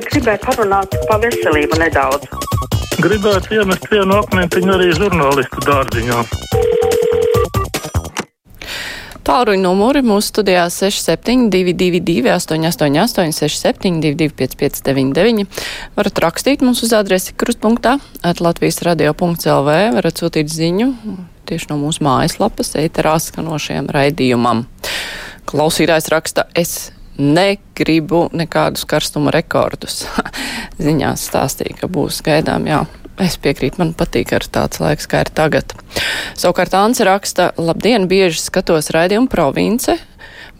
gribēju parunāt par veselību nedaudz. Gribētu iemest vienu akmentiņu arī žurnālistu dārziņā. Tālruņa numuri mūsu studijā 6722, 888, 672, 559, varat rakstīt mums uz adresi krustpunktā, Latvijas radio.clv, varat sūtīt ziņu tieši no mūsu mājaslapas, ēterā skanošajam raidījumam. Klausītājs raksta, es negribu nekādus karstuma rekordus. Ziņās stāstīja, ka būs gaidām, jā. Es piekrītu, man patīk ar tāds laiks, kā ir tagad. Savukārt Āns raksta, labdien, bieži skatos raidījumu province.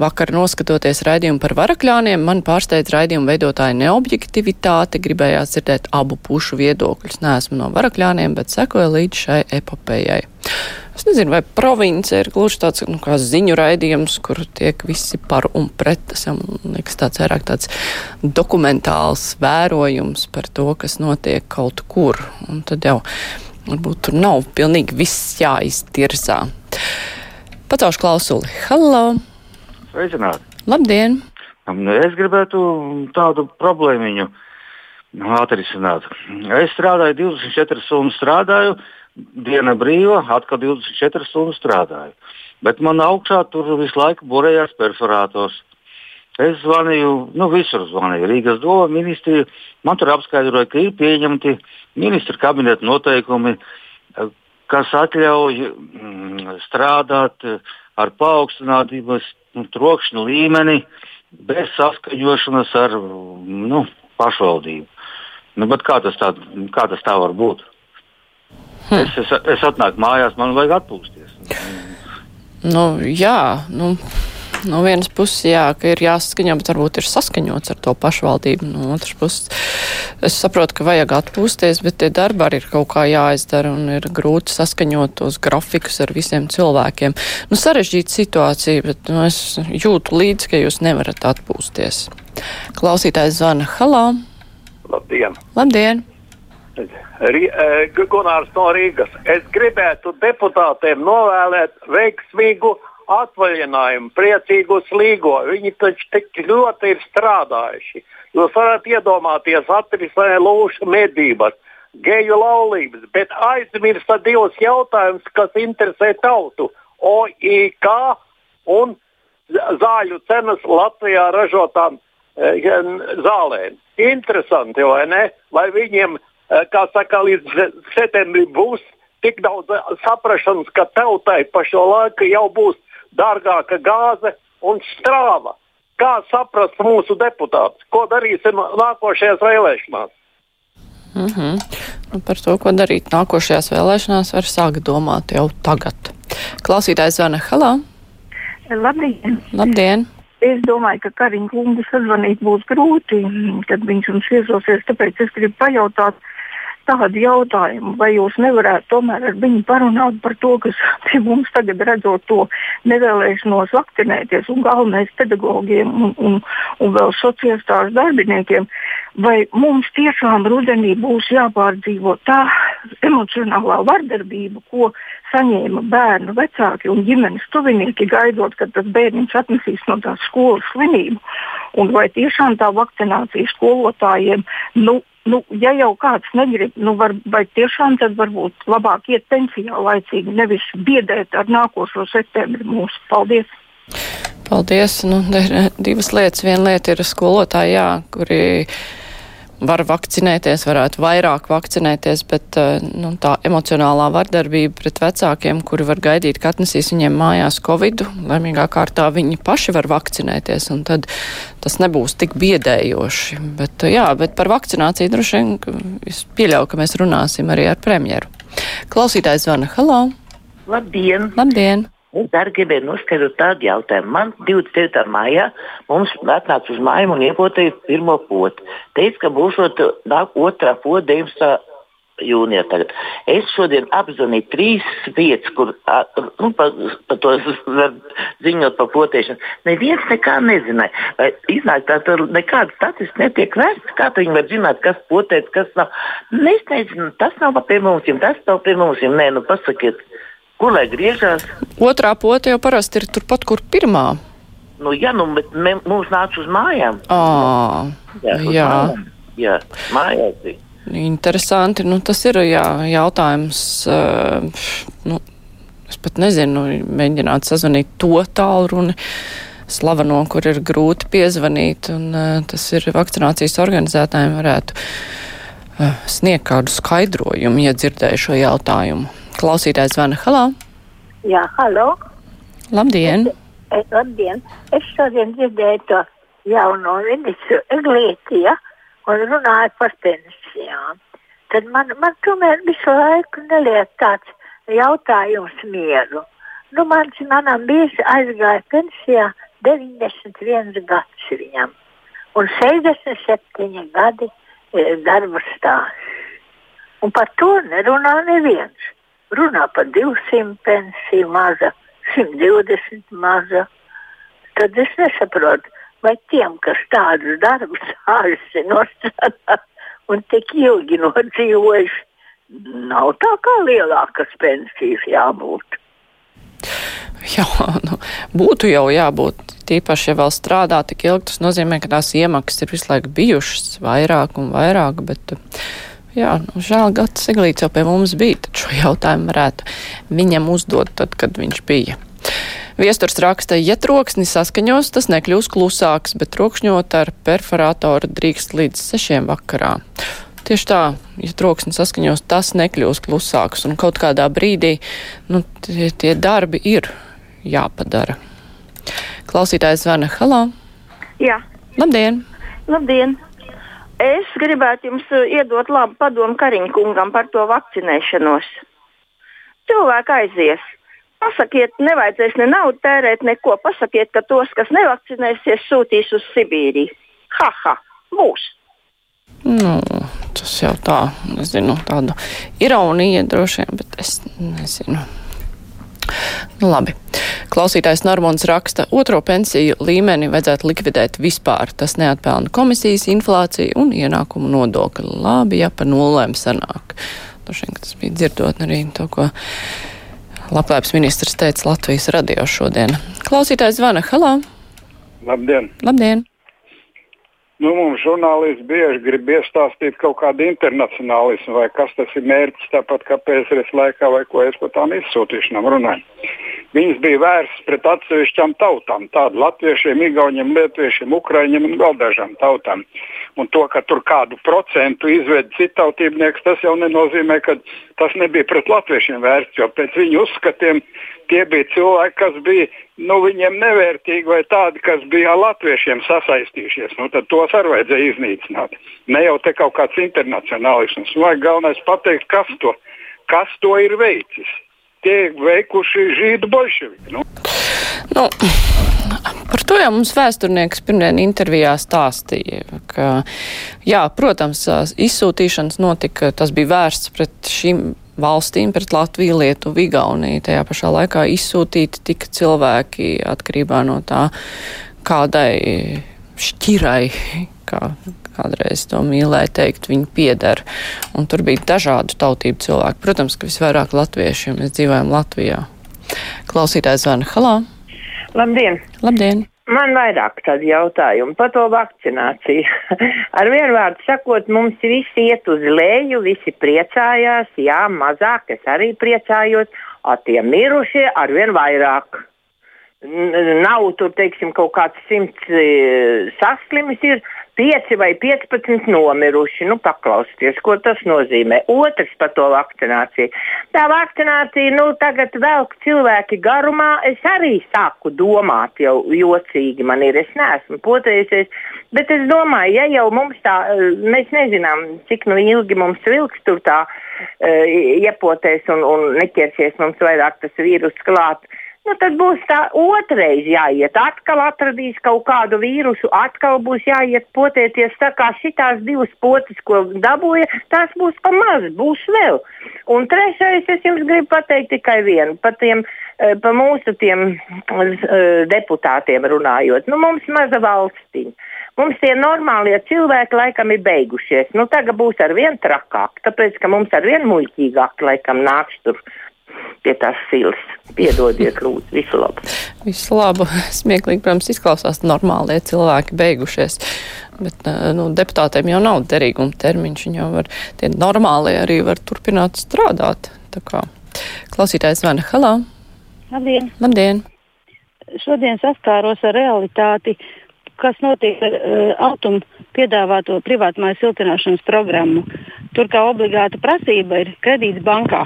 Vakar noskatoties raidījumu par varakļāniem, man pārsteidz raidījumu veidotāja neobjektivitāte, gribējās dzirdēt abu pušu viedokļus. Neesmu no varakļāniem, bet sekoju līdz šai epopējai. Es nezinu, vai province ir gluži tāds nu, ziņu raidījums, kur tiek visi par un pret. Tas jau man liekas tāds vairāk tāds dokumentāls vērojums par to, kas notiek kaut kur. Un tad jau varbūt tur nav pilnīgi viss jāiztirzā. Pacaušu klausuli. Halo! Sveicināti! Labdien! Es gribētu tādu problēmiņu atrisināt. Es strādāju 24 stundas, strādāju, diena brīva, atkal 24 stundas strādāju. Bet man augšā tur visu laiku burējās perforātors. Es zvanīju, nu visur zvanīju, Rīgas doma ministriju. Man tur apskaidroja, ka ir pieņemti ministra kabineta noteikumi, kas atļauj mm, strādāt ar paaugstinātības nu, trokšņa līmeni bez saskaņošanas ar nu, pašvaldību. Nu, kā, tas tā, kā tas tā var būt? Hmm. Es, es, es atnāku mājās, man vajag atpūsties. Nu, jā, nu, no vienas puses, jā, ka ir jāsaskaņo, bet varbūt ir saskaņots ar to pašvaldību. No otras puses, es saprotu, ka vajag atpūsties, bet tie darbi arī ir kaut kā jāizdara un ir grūti saskaņot tos grafikus ar visiem cilvēkiem. Nu, sarežģīta situācija, bet nu, es jūtu līdzi, ka jūs nevarat atpūsties. Klausītājs zvana Halā. Labdien! Labdien! Gunārs no Rīgas. Es gribētu deputātiem novēlēt veiksmīgu atvaļinājumu, priecīgu slīgo. Viņi taču tik ļoti ir strādājuši. Jūs varat iedomāties, atrisināt lūšu medības, geju laulības, bet aizmirsta divus jautājumus, kas interesē tautu - OIK un zāļu cenas Latvijā ražotām e, zālēm. Interesanti, vai ne? Vai viņiem kā saka, līdz septembrim būs tik daudz eh, saprašanas, ka tautai pa šo laiku jau būs dārgāka gāze un strāva. Kā saprast mūsu deputātus? Ko darīsim nākošajās vēlēšanās? Mm -hmm. nu, par to, ko darīt nākošajās vēlēšanās, var sākt domāt jau tagad. Klausītājs zvana Halā. Labdien! Labdien. Es domāju, ka Kariņš kungu sazvanīt būs grūti, kad viņš mums iesosies. Tāpēc es gribu pajautāt, uh, tādu jautājumu, vai jūs nevarētu tomēr ar viņu parunāt par to, kas pie mums tagad redzot to nevēlēšanos vakcinēties un galvenais pedagogiem un, un, un vēl sociālstāžu darbiniekiem, vai mums tiešām rudenī būs jāpārdzīvo tā emocionālā vardarbība, ko saņēma bērnu vecāki un ģimenes tuvinieki, gaidot, kad tas bērns atnesīs no tās skolas slimību. Un vai tiešām tā vakcinācija skolotājiem nu, nu, ja jau kāds negrib, nu, var, vai tiešām tad varbūt labāk iet pensijā laicīgi, nevis biedēt ar nākošo septembri mūsu. Paldies! Paldies! Nu, divas lietas. Viena lieta ir skolotāji, jā, kuri var vakcinēties, varētu vairāk vakcinēties, bet eh, nu, tā emocionālā vardarbība pret vecākiem, kuri var gaidīt, ka atnesīs viņiem mājās covidu, laimīgā kārtā viņi paši var vakcinēties, un tad tas nebūs tik biedējoši. Bet, jā, bet par vakcināciju droši vien es pieļauju, ka mēs runāsim arī ar premjeru. Klausītājs zvana Halo! Labdien! Labdien! Es arī gribēju noskaidrot tādu jautājumu. Man 29. maijā mums atnāca uz māju un iepotīja pirmo potu. Teica, ka būs otrā pota 19. jūnijā. Tagad. Es šodien apzvanīju trīs vietas, kur nu, par pa to ziņot par potēšanu. Neviens nekā nezināja. Vai iznāk tā, tur nekāda statistika netiek vērsta. Kā viņi var zināt, kas potēts, kas nav? Es nezinu, tas nav pie mums, tas nav pie mums. Nē, nu pasakiet. Kur lai griežās? Otrā pote jau parasti ir turpat, kur pirmā. Nu, jā, nu, bet mē, mums nāca uz mājām. À, jā, jā. Mājām. Jā, mājās bija. Interesanti. Nu, tas ir jā, jautājums. Uh, nu, es pat nezinu, mēģināt sazvanīt to tālruni slaveno, kur ir grūti piezvanīt, un uh, tas ir vakcinācijas organizētājiem varētu uh, sniegt kādu skaidrojumu, ja dzirdēju šo jautājumu. Klausītājs zvana halā. Jā, halo. Labdien! Es, es, labdien! Es šodien dzirdēju to jauno ministru Eglīti, ja, un runāju par pensijām. Tad man, man tomēr visu laiku neliek tāds jautājums mieru. Nu, mans manam bijis aizgāja pensijā 91 gads viņam un 67 gadi e, darba stāsts. Un par to nerunā neviens. Runā par 200 pensiju maza, 120 maza. Tad es nesaprotu, vai tiem, kas tādus darbus ārsti nostrādā un tik ilgi nodzīvojuši, nav tā kā lielākas pensijas jābūt. Jā, nu, būtu jau jābūt. Tīpaši, ja vēl strādā tik ilgi, tas nozīmē, ka tās iemaksas ir visu laiku bijušas vairāk un vairāk. Bet, jā, nu, žēl, Gats Siglīts jau pie mums bija, tad šo jautājumu varētu viņam uzdot tad, kad viņš bija. Viesturs raksta, ja troksni saskaņos, tas nekļūs klusāks, bet trokšņot ar perforātoru drīkst līdz sešiem vakarā. Tieši tā, ja troksnis saskaņos, tas nekļūs klusāks, un kaut kādā brīdī nu, tie, tie darbi ir jāpadara. Klausītājs zvana Halā. Jā. Labdien! Labdien! Es gribētu jums uh, iedot labu padomu Kariņkungam par to vakcinēšanos. Cilvēki aizies. Pasakiet, nevajadzēs ne naudu tērēt, neko. Pasakiet, ka tos, kas nevakcinēsies, sūtīs uz Sibīriju. Ha, ha, būs! Nu, tas jau tā, nezinu, tāda ironija droši vien, bet es nezinu. Nu, labi. Klausītājs Normons raksta, otro pensiju līmeni vajadzētu likvidēt vispār. Tas neatpelna komisijas, inflāciju un ienākumu nodokli. Labi, ja pa nulēm sanāk. Droši vien, tas bija dzirdot arī to, ko Labklājības ministrs teica Latvijas radio šodien. Klausītājs zvana. Halā! Labdien! Labdien! Nu, mums žurnālisti bieži grib iestāstīt kaut kādu internacionālismu, vai kas tas ir mērķis, tāpat kā PSRS laikā, vai ko es par tām izsūtīšanām runāju. Viņas bija vērstas pret atsevišķām tautām, tādiem latviešiem, igauniem, lietuviešiem, ukraiņiem un vēl dažām tautām. Un to, ka tur kādu procentu izved citautībnieks, tas jau nenozīmē, ka tas nebija pret latviešiem vērsts, jo pēc viņu uzskatiem tie bija cilvēki, kas bija nu, viņiem nevērtīgi vai tādi, kas bija ar latviešiem sasaistījušies. Nu, tad tos arī vajadzēja iznīcināt. Ne jau te kaut kāds internacionālisms. Vajag galvenais pateikt, kas to, kas to ir veicis tie veikuši žīdu bolševiki. Nu. Nu, par to jau mums vēsturnieks pirmdien intervijā stāstīja, ka, jā, protams, izsūtīšanas notika, tas bija vērsts pret šīm valstīm, pret Latviju, Lietuvu, Igauniju. Tajā pašā laikā izsūtīti tika cilvēki atkarībā no tā, kādai šķirai, kā kādreiz to mīlēja teikt, viņi pieder. Un tur bija dažādu tautību cilvēki. Protams, ka visvairāk latvieši, jo mēs dzīvojam Latvijā. Klausītājs zvana Halā. Labdien! Labdien! Man vairāk tādu jautājumu par to vakcināciju. Ar vienu vārdu sakot, mums visi iet uz leju, visi priecājās, jā, mazāk es arī priecājos, a tie mirušie ar vien vairāk. Nav tur, teiksim, kaut kāds simts e, saslimis, ir 5 vai 15 nomiruši. Nu, paklausieties, ko tas nozīmē. Otrs par to vakcināciju. Tā vakcinācija, nu, tagad velk cilvēki garumā. Es arī sāku domāt, jau jocīgi man ir. Es neesmu potējusies, bet es domāju, ja jau mums tā, mēs nezinām, cik nu ilgi mums vilks tur tā uh, iepotēs un, un neķersies mums vairāk tas vīrus klāt. Uh, Nu, tad būs tā otrais jāiet. Atkal atradīs kaut kādu vīrusu, atkal būs jāiet potēties. Tā kā šitās divas potes, ko dabūja, tās būs pa maz, būs vēl. Un trešais, es jums gribu pateikt tikai vienu par tiem, eh, pa mūsu tiem uh, deputātiem runājot. Nu, mums maza valstīm. Mums tie normālie cilvēki laikam ir beigušies. Nu, tagad būs ar vien trakāk, tāpēc ka mums ar vien muļķīgāk laikam nāks tur pie tās silas. Piedodiet, lūdzu, visu labu. Visu labu. Smieklīgi, protams, izklausās normālie cilvēki beigušies. Bet nu, deputātiem jau nav derīguma termiņš. Viņi jau var, tie normālie arī var turpināt strādāt. Klausītājs Vana Halā. Labdien! Labdien. Šodien saskāros ar realitāti, kas notiek ar uh, automu piedāvāto privātmāju siltināšanas programmu. Tur kā obligāta prasība ir kredīts bankā.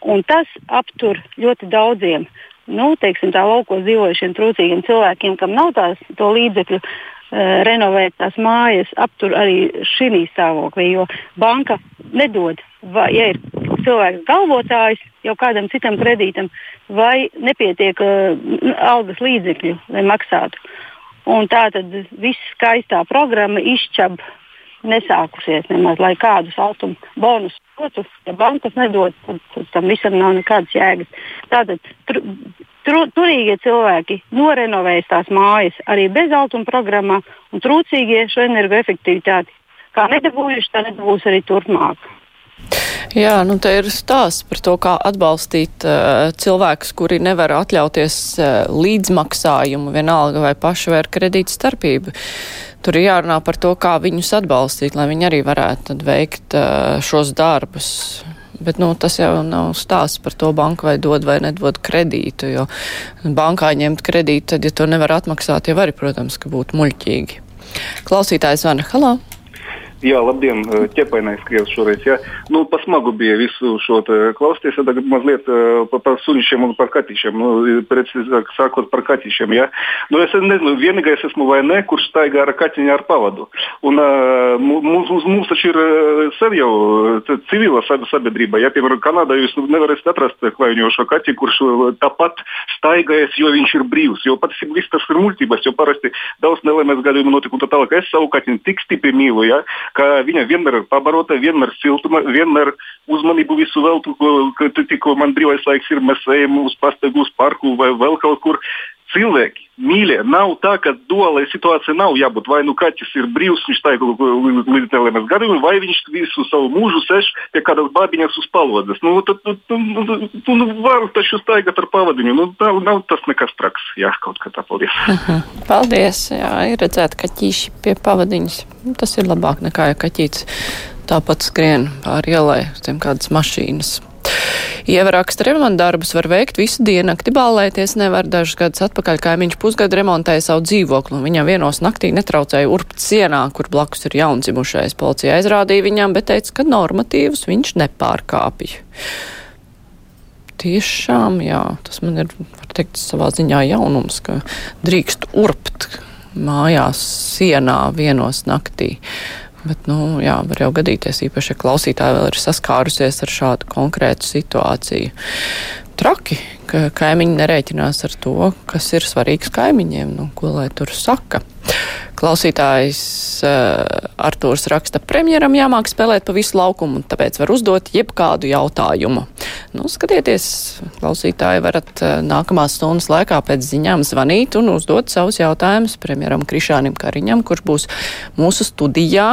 Un tas aptur ļoti daudziem nu, teiksim, tā laukos dzīvojušiem trūcīgiem cilvēkiem, kam nav tās līdzekļu, uh, renovēt tās mājas, aptur arī šī stāvoklī, jo banka nedod, vai, ja ir cilvēks galvotājs jau kādam citam kredītam, vai nepietiek uh, algas līdzekļu, lai maksātu. Un tā tad viss skaistā programma izčab nesākusies nemaz, lai kādus automu bonus dotu. Ja bankas nedod, tad, tad tam visam nav nekādas jēgas. Tātad tur, tur, turīgie cilvēki norenovējas tās mājas arī bez automu programmā, un trūcīgie šo energoefektivitāti kā nedabūjuši, tā nedabūs arī turpmāk. Jā, nu te ir stāsts par to, kā atbalstīt uh, cilvēkus, kuri nevar atļauties uh, līdzmaksājumu, vienalga vai paši vai ar kredītu starpību. Tur ir jārunā par to, kā viņus atbalstīt, lai viņi arī varētu veikt uh, šos darbus. Bet nu, tas jau nav stāsts par to banku vai dod vai nedod kredītu, jo bankā ņemt kredītu, tad, ja to nevar atmaksāt, jau arī, protams, ka būtu muļķīgi. Klausītājs Vana Halā. Jā, labdien, ķepainais krievs šoreiz. Jā. Nu, pa smagu bija visu šo klausīties, ja tagad mazliet par, par suņšiem un par katīšiem. Nu, precīzāk sakot par katīšiem, jā. Nu, es nezinu, vienīgais esmu vai ne, kurš staigā ar kaķiņu ar pavadu. Un mums, mums, mums taču ir sev jau civila sabiedrība. Ja, piemēram, Kanādā jūs nevarēsiet atrast klaņojošo kaķi, kurš tāpat staigājas, jo viņš ir brīvs. Jo patiesībā viss tas ir muļķības, jo parasti daudz nelēmēs gadījumu notika un tā tālāk. Es savu kaķiņu tik stipri mīlu. Ja, ka viņa vienmēr ir pabarota, vienmēr siltuma, vienmēr uzmanību visu veltu, ka tikko man brīvais laiks ir, mēs ejam uz pastagu, uz parku vai vēl kaut kur. Cilvēki, mīļie, nav tā, ka duālai situācija nav jābūt. Vai nu kaķis ir brīvs, viņš tā ir līdz nelēmas gadījumam, vai viņš visu savu mūžu sēž pie kādas bābiņas uz palodzes. Nu, tad, nu, nu, nu, nu, nu, var taču staigāt ar pavadiņu. Nu, nav, nav tas nekas traks. Jā, kaut kā tā, paldies. -huh. Paldies. Jā, ir redzēt kaķīši pie pavadiņas. Tas ir labāk nekā, ja kaķītis tāpat skrien pāri ielai, tiem kādas mašīnas. Ieva raksta, remonta darbus var veikt visu diennakti, ballēties nevar. Dažus gadus atpakaļ kaimiņš pusgadu remontēja savu dzīvokli, un viņam vienos naktī netraucēja urbt sienā, kur blakus ir jaundzimušais. Policija aizrādīja viņam, bet teica, ka normatīvus viņš nepārkāpja. Tiešām, jā, tas man ir, var teikt, savā ziņā jaunums, ka drīkst urbt mājās sienā vienos naktī. Bet, nu, jā, var jau gadīties, īpaši, ja klausītāji vēl ir saskārusies ar šādu konkrētu situāciju. Traki, ka kaimiņi nerēķinās ar to, kas ir svarīgs kaimiņiem, nu, ko lai tur saka. Klausītājs uh, Artūrs raksta, premjeram jāmāk spēlēt pa visu laukumu, tāpēc var uzdot jebkādu jautājumu. Nu, skatieties, klausītāji varat uh, nākamās stundas laikā pēc ziņām zvanīt un uzdot savus jautājumus premjeram Krišānim Kariņam, kurš būs mūsu studijā